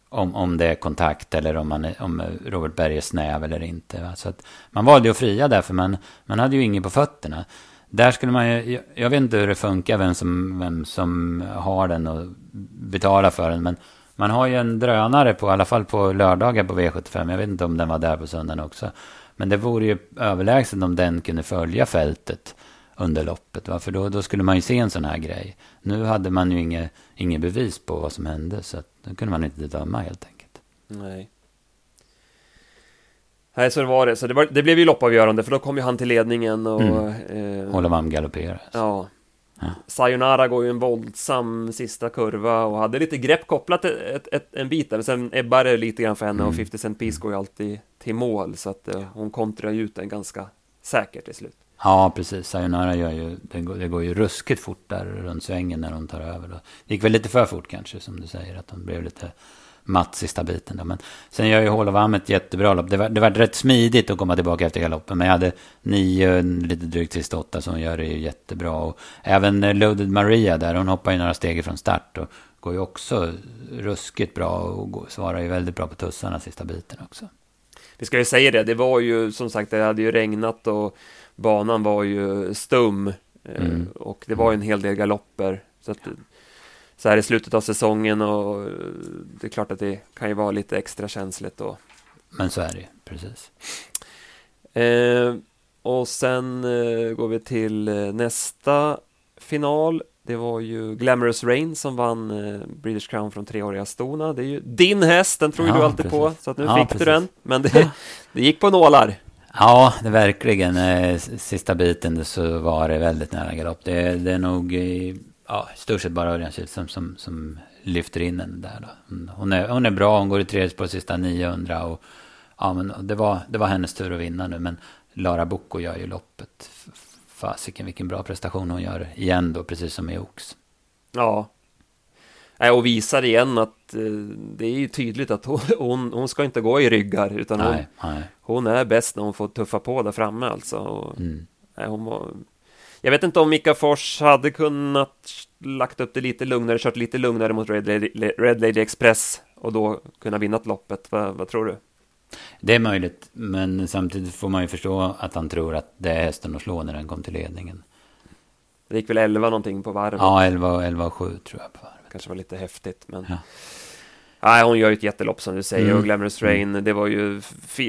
om, om det är kontakt eller om, man om Robert Berg är snäv eller inte. Va? Så att man valde att fria därför man, man hade ju inget på fötterna. Där skulle man ju, jag vet inte hur det funkar, vem som, vem som har den och betalar för den. Men man har ju en drönare på, i alla fall på lördagar på V75. Jag vet inte om den var där på söndagen också. Men det vore ju överlägset om den kunde följa fältet under loppet. Va? För då, då skulle man ju se en sån här grej. Nu hade man ju inget, inget bevis på vad som hände. Så att, då kunde man inte döma helt enkelt. Nej. Nej, så det var det. Så det, var, det blev ju loppavgörande, för då kom ju han till ledningen och... Mm. Eh, Håller man galopperar. Ja. ja. Sayonara går ju en våldsam sista kurva och hade lite grepp kopplat ett, ett, en bit där, men sen ebbar det lite grann för henne mm. och 50 Cent Piece går ju alltid till mål, så att eh, hon kontrar ju ut den ganska säkert till slut. Ja, precis. Sayonara gör ju, det går, det går ju ruskigt fort där runt svängen när hon tar över. Det gick väl lite för fort kanske, som du säger, att de blev lite matt sista biten. Då. Men sen gör ju Holovam ett jättebra lopp. Det var, det var rätt smidigt att komma tillbaka efter galoppen. Men jag hade nio, lite drygt sista åtta, så hon gör det ju jättebra. Och även Loaded Maria där, hon hoppar ju några steg från start. Och går ju också ruskigt bra och svarar ju väldigt bra på tussarna sista biten också. Vi ska ju säga det, det var ju som sagt, det hade ju regnat och banan var ju stum. Eh, mm. Och det var ju en hel del galopper. Så att, så här i slutet av säsongen och det är klart att det kan ju vara lite extra känsligt då. Men så är det ju, precis. Eh, och sen eh, går vi till eh, nästa final. Det var ju Glamorous Rain som vann eh, British Crown från treåriga Stona. Det är ju din häst, den tror ja, du alltid precis. på, så att nu ja, fick precis. du den. Men det, det gick på nålar. Ja, det verkligen. Eh, sista biten så var det väldigt nära galopp. Det, det är nog ja, i stort sett bara Örjan Kihlström som, som lyfter in den där. Då. Hon, är, hon är bra, hon går i tredje på sista 900. Och, ja, men det, var, det var hennes tur att vinna nu. Men Lara Bocco gör ju loppet. Fasiken vilken bra prestation hon gör igen då, precis som i Ox. Ja. Och visar igen att eh, det är ju tydligt att hon, hon, hon ska inte gå i ryggar. Utan hon, nej, nej. hon är bäst när hon får tuffa på där framme alltså. Och, mm. hon var, jag vet inte om Mika Fors hade kunnat lagt upp det lite lugnare, kört lite lugnare mot Red Lady, Red Lady Express och då kunna vinna loppet. Vad, vad tror du? Det är möjligt, men samtidigt får man ju förstå att han tror att det är hästen att slå när den kom till ledningen. Det gick väl 11 någonting på varvet? Ja, 11, 11 och 7 tror jag på varvet. Kanske var lite häftigt, men... Ja. Nej, hon gör ju ett jättelopp som du säger mm. och Glamorous Rain, mm. det var ju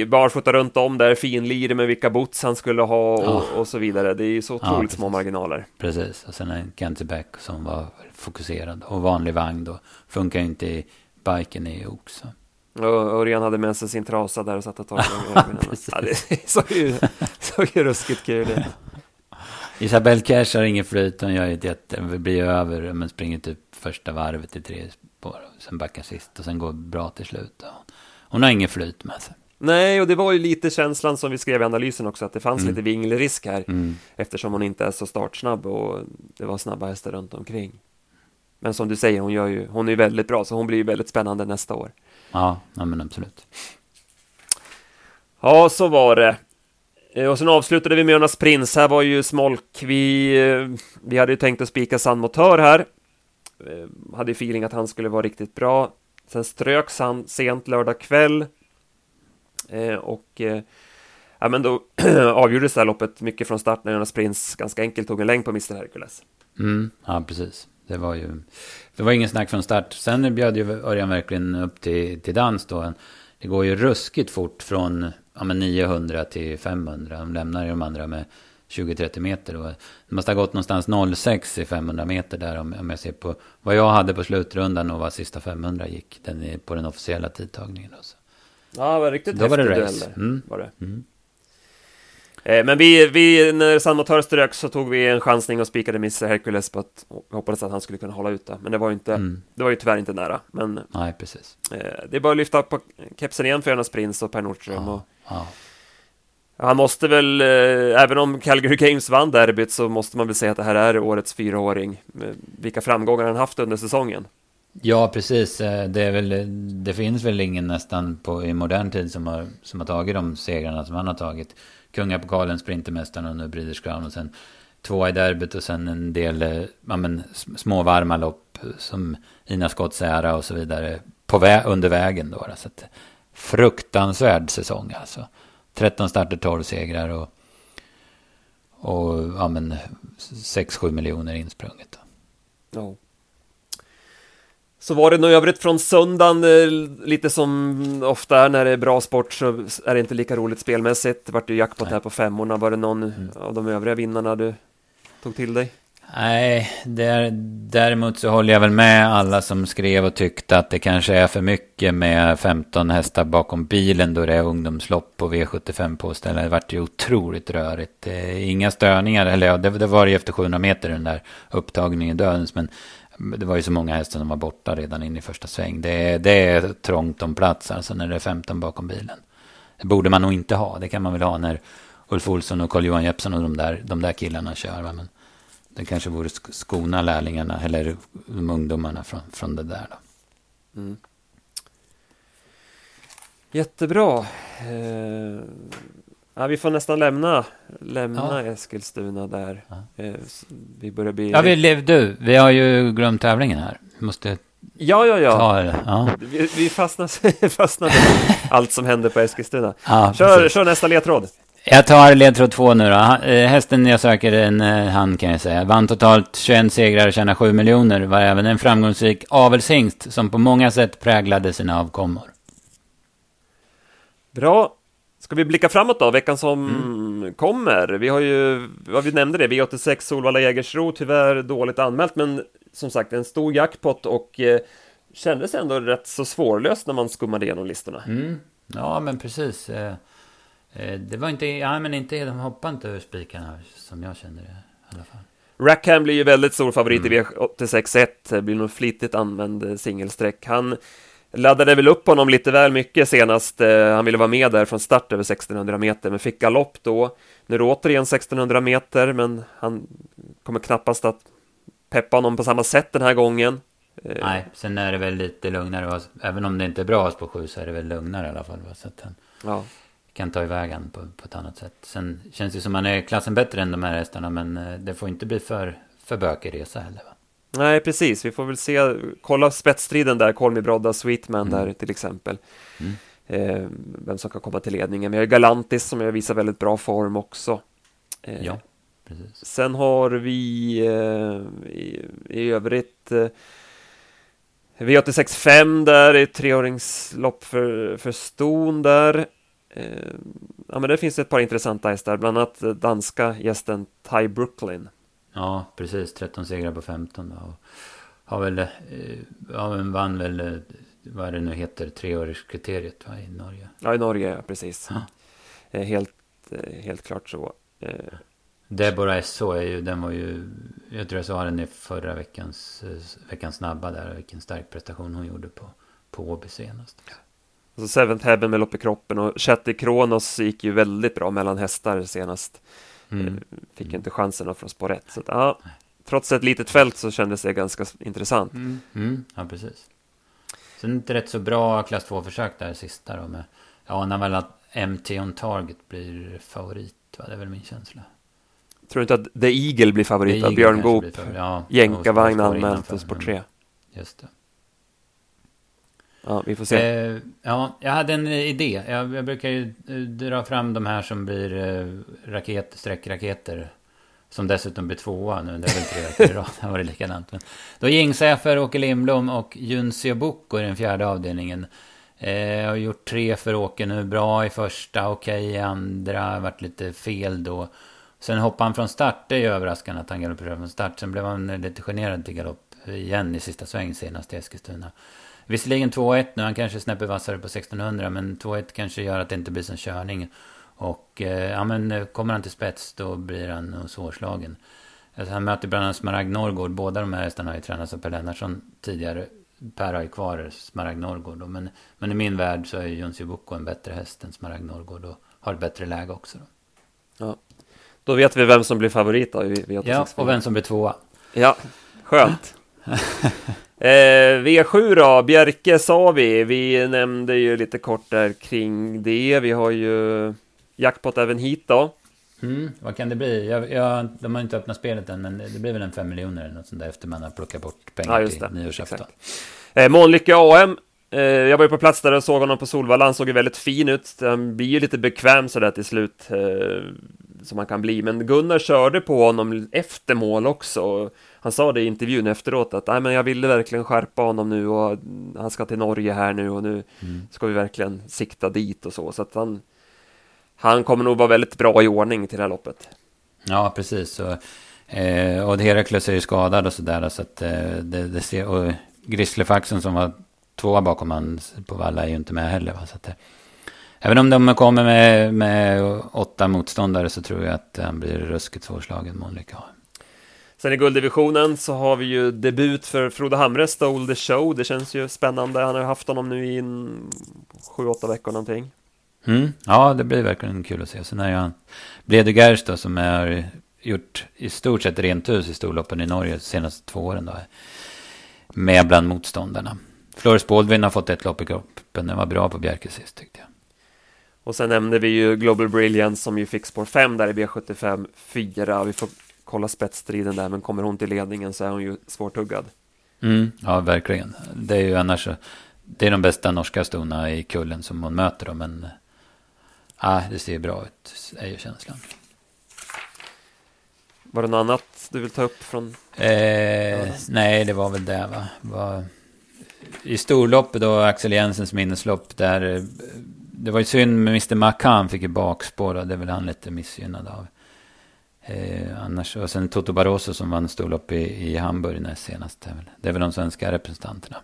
barfota runt om där, finlir med vilka boots han skulle ha och, ja. och så vidare. Det är ju så otroligt ja, små marginaler. Precis, och sen en Kenty som var fokuserad och vanlig vagn då. Funkar ju inte i biken i också. Och Örjan hade med sig sin trasa där och satte tag i ögonen. ja, det såg ju, såg ju ruskigt kul ut. Isabelle Cash har ingen flyt, hon gör ju ett jätte, blir över, men springer typ första varvet i tre Sen backar sist och sen går bra till slut. Hon har ingen flyt med sig. Nej, och det var ju lite känslan som vi skrev i analysen också, att det fanns mm. lite vingelrisk här, mm. eftersom hon inte är så startsnabb och det var snabba hästar runt omkring. Men som du säger, hon, gör ju, hon är ju väldigt bra, så hon blir ju väldigt spännande nästa år. Ja, ja men absolut. Ja, så var det. Eh, och sen avslutade vi med Jonas Prins. Här var ju smolk. Vi, eh, vi hade ju tänkt att spika San Motör här. Eh, hade feeling att han skulle vara riktigt bra. Sen ströks han sent lördag kväll. Eh, och eh, ja, men då avgjordes det här loppet mycket från start när Jonas Prins ganska enkelt tog en längd på Mr Hercules. Mm, ja, precis. Det var ju det var ingen snack från start. Sen bjöd ju Örjan verkligen upp till, till dans då. Det går ju ruskigt fort från ja, men 900 till 500. De lämnar ju de andra med 20-30 meter. Och det måste ha gått någonstans 06 i 500 meter där om, om jag ser på vad jag hade på slutrundan och vad sista 500 gick den är på den officiella tidtagningen. Då, så. Ja, det var riktigt Då var det race. Mm. Var det. Mm. Eh, men vi, vi, när San Motör strök så tog vi en chansning och spikade Mr Hercules på att hoppades att han skulle kunna hålla ut det. Men det var ju inte, mm. det var ju tyvärr inte nära. Men Nej, precis. Eh, det är bara att lyfta på kepsen igen för Jonas Prins och Per Nordström. Ja. Och, ja. Han måste väl, eh, även om Calgary Games vann derbyt så måste man väl säga att det här är årets fyraåring. Vilka framgångar han haft under säsongen. Ja, precis. Eh, det, är väl, det finns väl ingen nästan på, i modern tid som har, som har tagit de segrarna som han har tagit. Kungapokalen, Sprintermästaren och nu Breeders Crown. Och sen två i derbyt och sen en del eh, ja, men, små varma lopp som Ina Scotts ära och så vidare på vä under vägen då. Så att, fruktansvärd säsong alltså. 13 starter, 12 segrar och, och ja, men 6-7 miljoner insprunget. Ja. Så var det något övrigt från söndagen, eh, lite som ofta är när det är bra sport så är det inte lika roligt spelmässigt. Det vart ju jackpot Nej. här på femmorna. Var det någon mm. av de övriga vinnarna du tog till dig? Nej, där, däremot så håller jag väl med alla som skrev och tyckte att det kanske är för mycket med 15 hästar bakom bilen då det är ungdomslopp på V75 påställda. Det vart ju otroligt rörigt. Eh, inga störningar, eller ja, det, det var ju efter 700 meter den där upptagningen dödens, men det var ju så många hästar som var borta redan in i första sväng. Det, det är trångt om plats alltså när det är 15 bakom bilen. Det borde man nog inte ha. Det kan man väl ha när Ulf Olsson och Carl-Johan Jeppsson och de där, de där killarna kör. Men det kanske vore skona lärlingarna eller ungdomarna från, från det där. Då. Mm. Jättebra. Eh, Ja, vi får nästan lämna, lämna ja. Eskilstuna där. Ja. Eh, vi börjar bli... Ja, vi, du, vi har ju glömt tävlingen här. Vi måste Ja, ja, ja. ja. Vi, vi fastnade, fastnade allt som hände på Eskilstuna. Ja, kör, kör nästa ledtråd. Jag tar ledtråd två nu då. Eh, hästen jag söker en eh, hand kan jag säga. Vann totalt 21 segrar och tjänade 7 miljoner. Var även en framgångsrik avelshingst som på många sätt präglade sina avkommor. Bra. Ska vi blicka framåt då, veckan som mm. kommer? Vi har ju, vad vi nämnde det, V86 Solvalla Jägersro, tyvärr dåligt anmält, men som sagt en stor jackpot och eh, kändes ändå rätt så svårlöst när man skummade igenom listorna. Mm. Ja, men precis. Eh, det var inte, ja men inte, de hoppade inte ur spikarna som jag kände det i alla fall. Rackham blir ju väldigt stor favorit mm. i V86.1, det blir nog flitigt använd eh, singelsträck. Han laddade väl upp honom lite väl mycket senast, eh, han ville vara med där från start över 1600 meter, men fick galopp då. Nu är det återigen 1600 meter, men han kommer knappast att peppa honom på samma sätt den här gången. Nej, sen är det väl lite lugnare, även om det inte är bra på sju så är det väl lugnare i alla fall. Så att han ja. Kan ta iväg han på, på ett annat sätt. Sen känns det som han är klassen bättre än de här hästarna, men eh, det får inte bli för, för bökig resa heller. Va? Nej, precis. Vi får väl se, kolla spetsstriden där, Kolmi Brodda, Sweetman mm. där till exempel. Mm. Eh, vem som kan komma till ledningen. Vi har Galantis som jag visar väldigt bra form också. Eh, ja, precis. Sen har vi eh, i, i övrigt eh, V86.5 där, i treåringslopp för, för ston där. Eh, ja, men det finns ett par intressanta hästar, bland annat danska gästen Ty Brooklyn. Ja, precis. 13 segrar på 15 då. Har väl, eh, ja, men vann väl, eh, vad det nu heter, treårskriteriet va, i Norge. Ja, i Norge, ja, precis. Ja. Eh, helt, eh, helt klart så. Eh, Deborah SO är ju, den var ju, jag tror jag sa den i förra veckans, veckans snabba där, vilken stark prestation hon gjorde på, på Åby senast. Ja. Och så Seventh Heaven med lopp i kroppen och Chatty Kronos gick ju väldigt bra mellan hästar senast. Mm. Eh, fick inte chansen från spår 1. Så att, ja, trots ett litet fält så kändes det ganska intressant. Mm. Mm. Ja, precis. Sen inte rätt så bra klass 2-försök där sista då med, jag anar väl att MT on target blir favorit, va? det är väl min känsla. Tror du inte att The Eagle blir favorit av Björn Goop? Ja, Jänkarvagn anmält till spår 3. Just det. Ja, vi får se. Eh, ja, jag hade en idé. Jag, jag, brukar ju eh, dra fram de här som blir eh, raket, sträckraketer. Som dessutom blir tvåa nu. Det är väl tre raketer i rad. Det var det likadant. Men då Jingsäfer, Åke Lindblom och Junsio Boko i den fjärde avdelningen. Eh, jag har gjort tre för Åke nu. Bra i första, okej okay i andra. Varit lite fel då. Sen hoppade han från start. Det är ju överraskande att han galopperade från start. Sen blev han lite generad till galopp igen i sista sväng senast i Eskilstuna. Visserligen 2-1 nu, han kanske snäpper vassare på 1600 men 2-1 kanske gör att det inte blir sån körning. Och eh, ja men eh, kommer han till spets då blir han nog svårslagen. Alltså, han möter bland annat Smaragd Norrgård. Båda de här hästarna har ju tränats av Per Lennartsson tidigare. Per har ju kvar Smaragd Norrgård. Men, men i min värld så är ju Boko en bättre häst än Smaragd Norrgård. Och har ett bättre läge också. Då. Ja. Då vet vi vem som blir favorit då. I, i ja, och vem som blir tvåa. Ja, skönt. Eh, V7 då, Bjerke sa vi. Vi nämnde ju lite kort där kring det. Vi har ju jackpot även hit då. Mm, vad kan det bli? Jag, jag, de har inte öppnat spelet än, men det blir väl en 5 miljoner eller något sånt där efter man har plockat bort pengar ja, till nyårsafton. Eh, Månlycke AM. Eh, jag var ju på plats där och såg honom på Solvalla. Han såg ju väldigt fin ut. Han blir ju lite bekväm sådär till slut. Eh, som man kan bli. Men Gunnar körde på honom efter mål också han sa det i intervjun efteråt att Nej, men jag ville verkligen skärpa honom nu och han ska till Norge här nu och nu mm. ska vi verkligen sikta dit och så. Så att han, han kommer nog vara väldigt bra i ordning till det här loppet. Ja, precis. Och, eh, och Herakles är ju skadad och sådär. Så att eh, det, det ser, och Grisslefaxen som var tvåa bakom han på Valla är ju inte med heller. Va? Så att, eh, även om de kommer med, med åtta motståndare så tror jag att han blir ruskigt svårslagen, Månlycke Sen i gulddivisionen så har vi ju debut för Frode Hamre, Stole the Show. Det känns ju spännande. Han har haft honom nu i en sju, åtta veckor någonting. Mm. Ja, det blir verkligen kul att se. Sen är ju han Bledegers då som har gjort i stort sett rent hus i storloppen i Norge de senaste två åren då. Med bland motståndarna. Floris Baldwin har fått ett lopp i kroppen. Den var bra på Bjerke sist tyckte jag. Och sen nämnde vi ju Global Brilliance som ju fick spår 5 där i B75 4. Vi får kolla spetsstriden där, men kommer hon till ledningen så är hon ju svårtuggad. Mm, ja, verkligen. Det är ju annars, det är de bästa norska stona i kullen som hon möter då, men ja, det ser bra ut, är ju känslan. Var det något annat du vill ta upp från? Eh, nej, det var väl det va. Var, I storloppet då, Axel Jensens minneslopp, där det var ju synd med Mr. Macan fick ju bakspår, det är väl han lite missgynnad av. Eh, annars, och sen Toto Barroso som vann storlopp i, i Hamburg näst senast. Det är, väl, de svenska representanterna.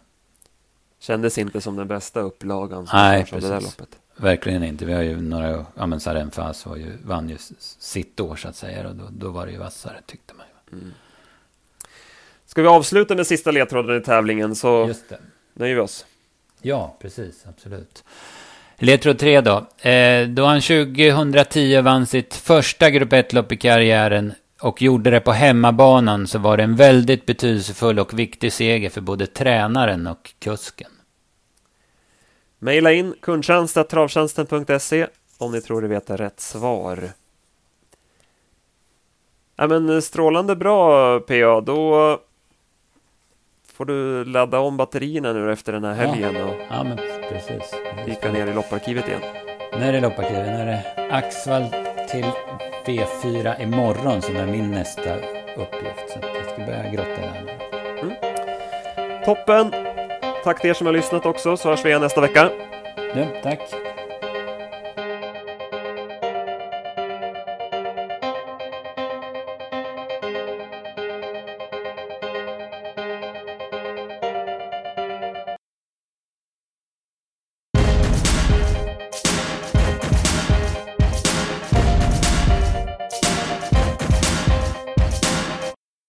Kändes inte som den bästa upplagan som Nej, precis. det där loppet. verkligen inte. Vi har ju några, ja men Sarenfas var ju, vann ju sitt år så att säga. Och då, då var det ju vassare tyckte man ju. Mm. Ska vi avsluta med sista ledtråden i tävlingen så Just det. nöjer vi oss. Ja, precis, absolut. Ledtråd 3 då. Eh, då han 2010 vann sitt första Grupp 1-lopp i karriären och gjorde det på hemmabanan så var det en väldigt betydelsefull och viktig seger för både tränaren och kusken. Maila in kundtjänst.travtjänsten.se om ni tror ni vet rätt svar. Ja, men strålande bra PA, då får du ladda om batterierna nu efter den här helgen och ja, men precis. kika ner i lopparkivet igen. Nu är det lopparkivet, nu är det Axvall till V4 imorgon som är min nästa uppgift. Så jag ska börja grotta i den. Mm. Toppen! Tack till er som har lyssnat också, så hörs vi igen nästa vecka. Ja, tack.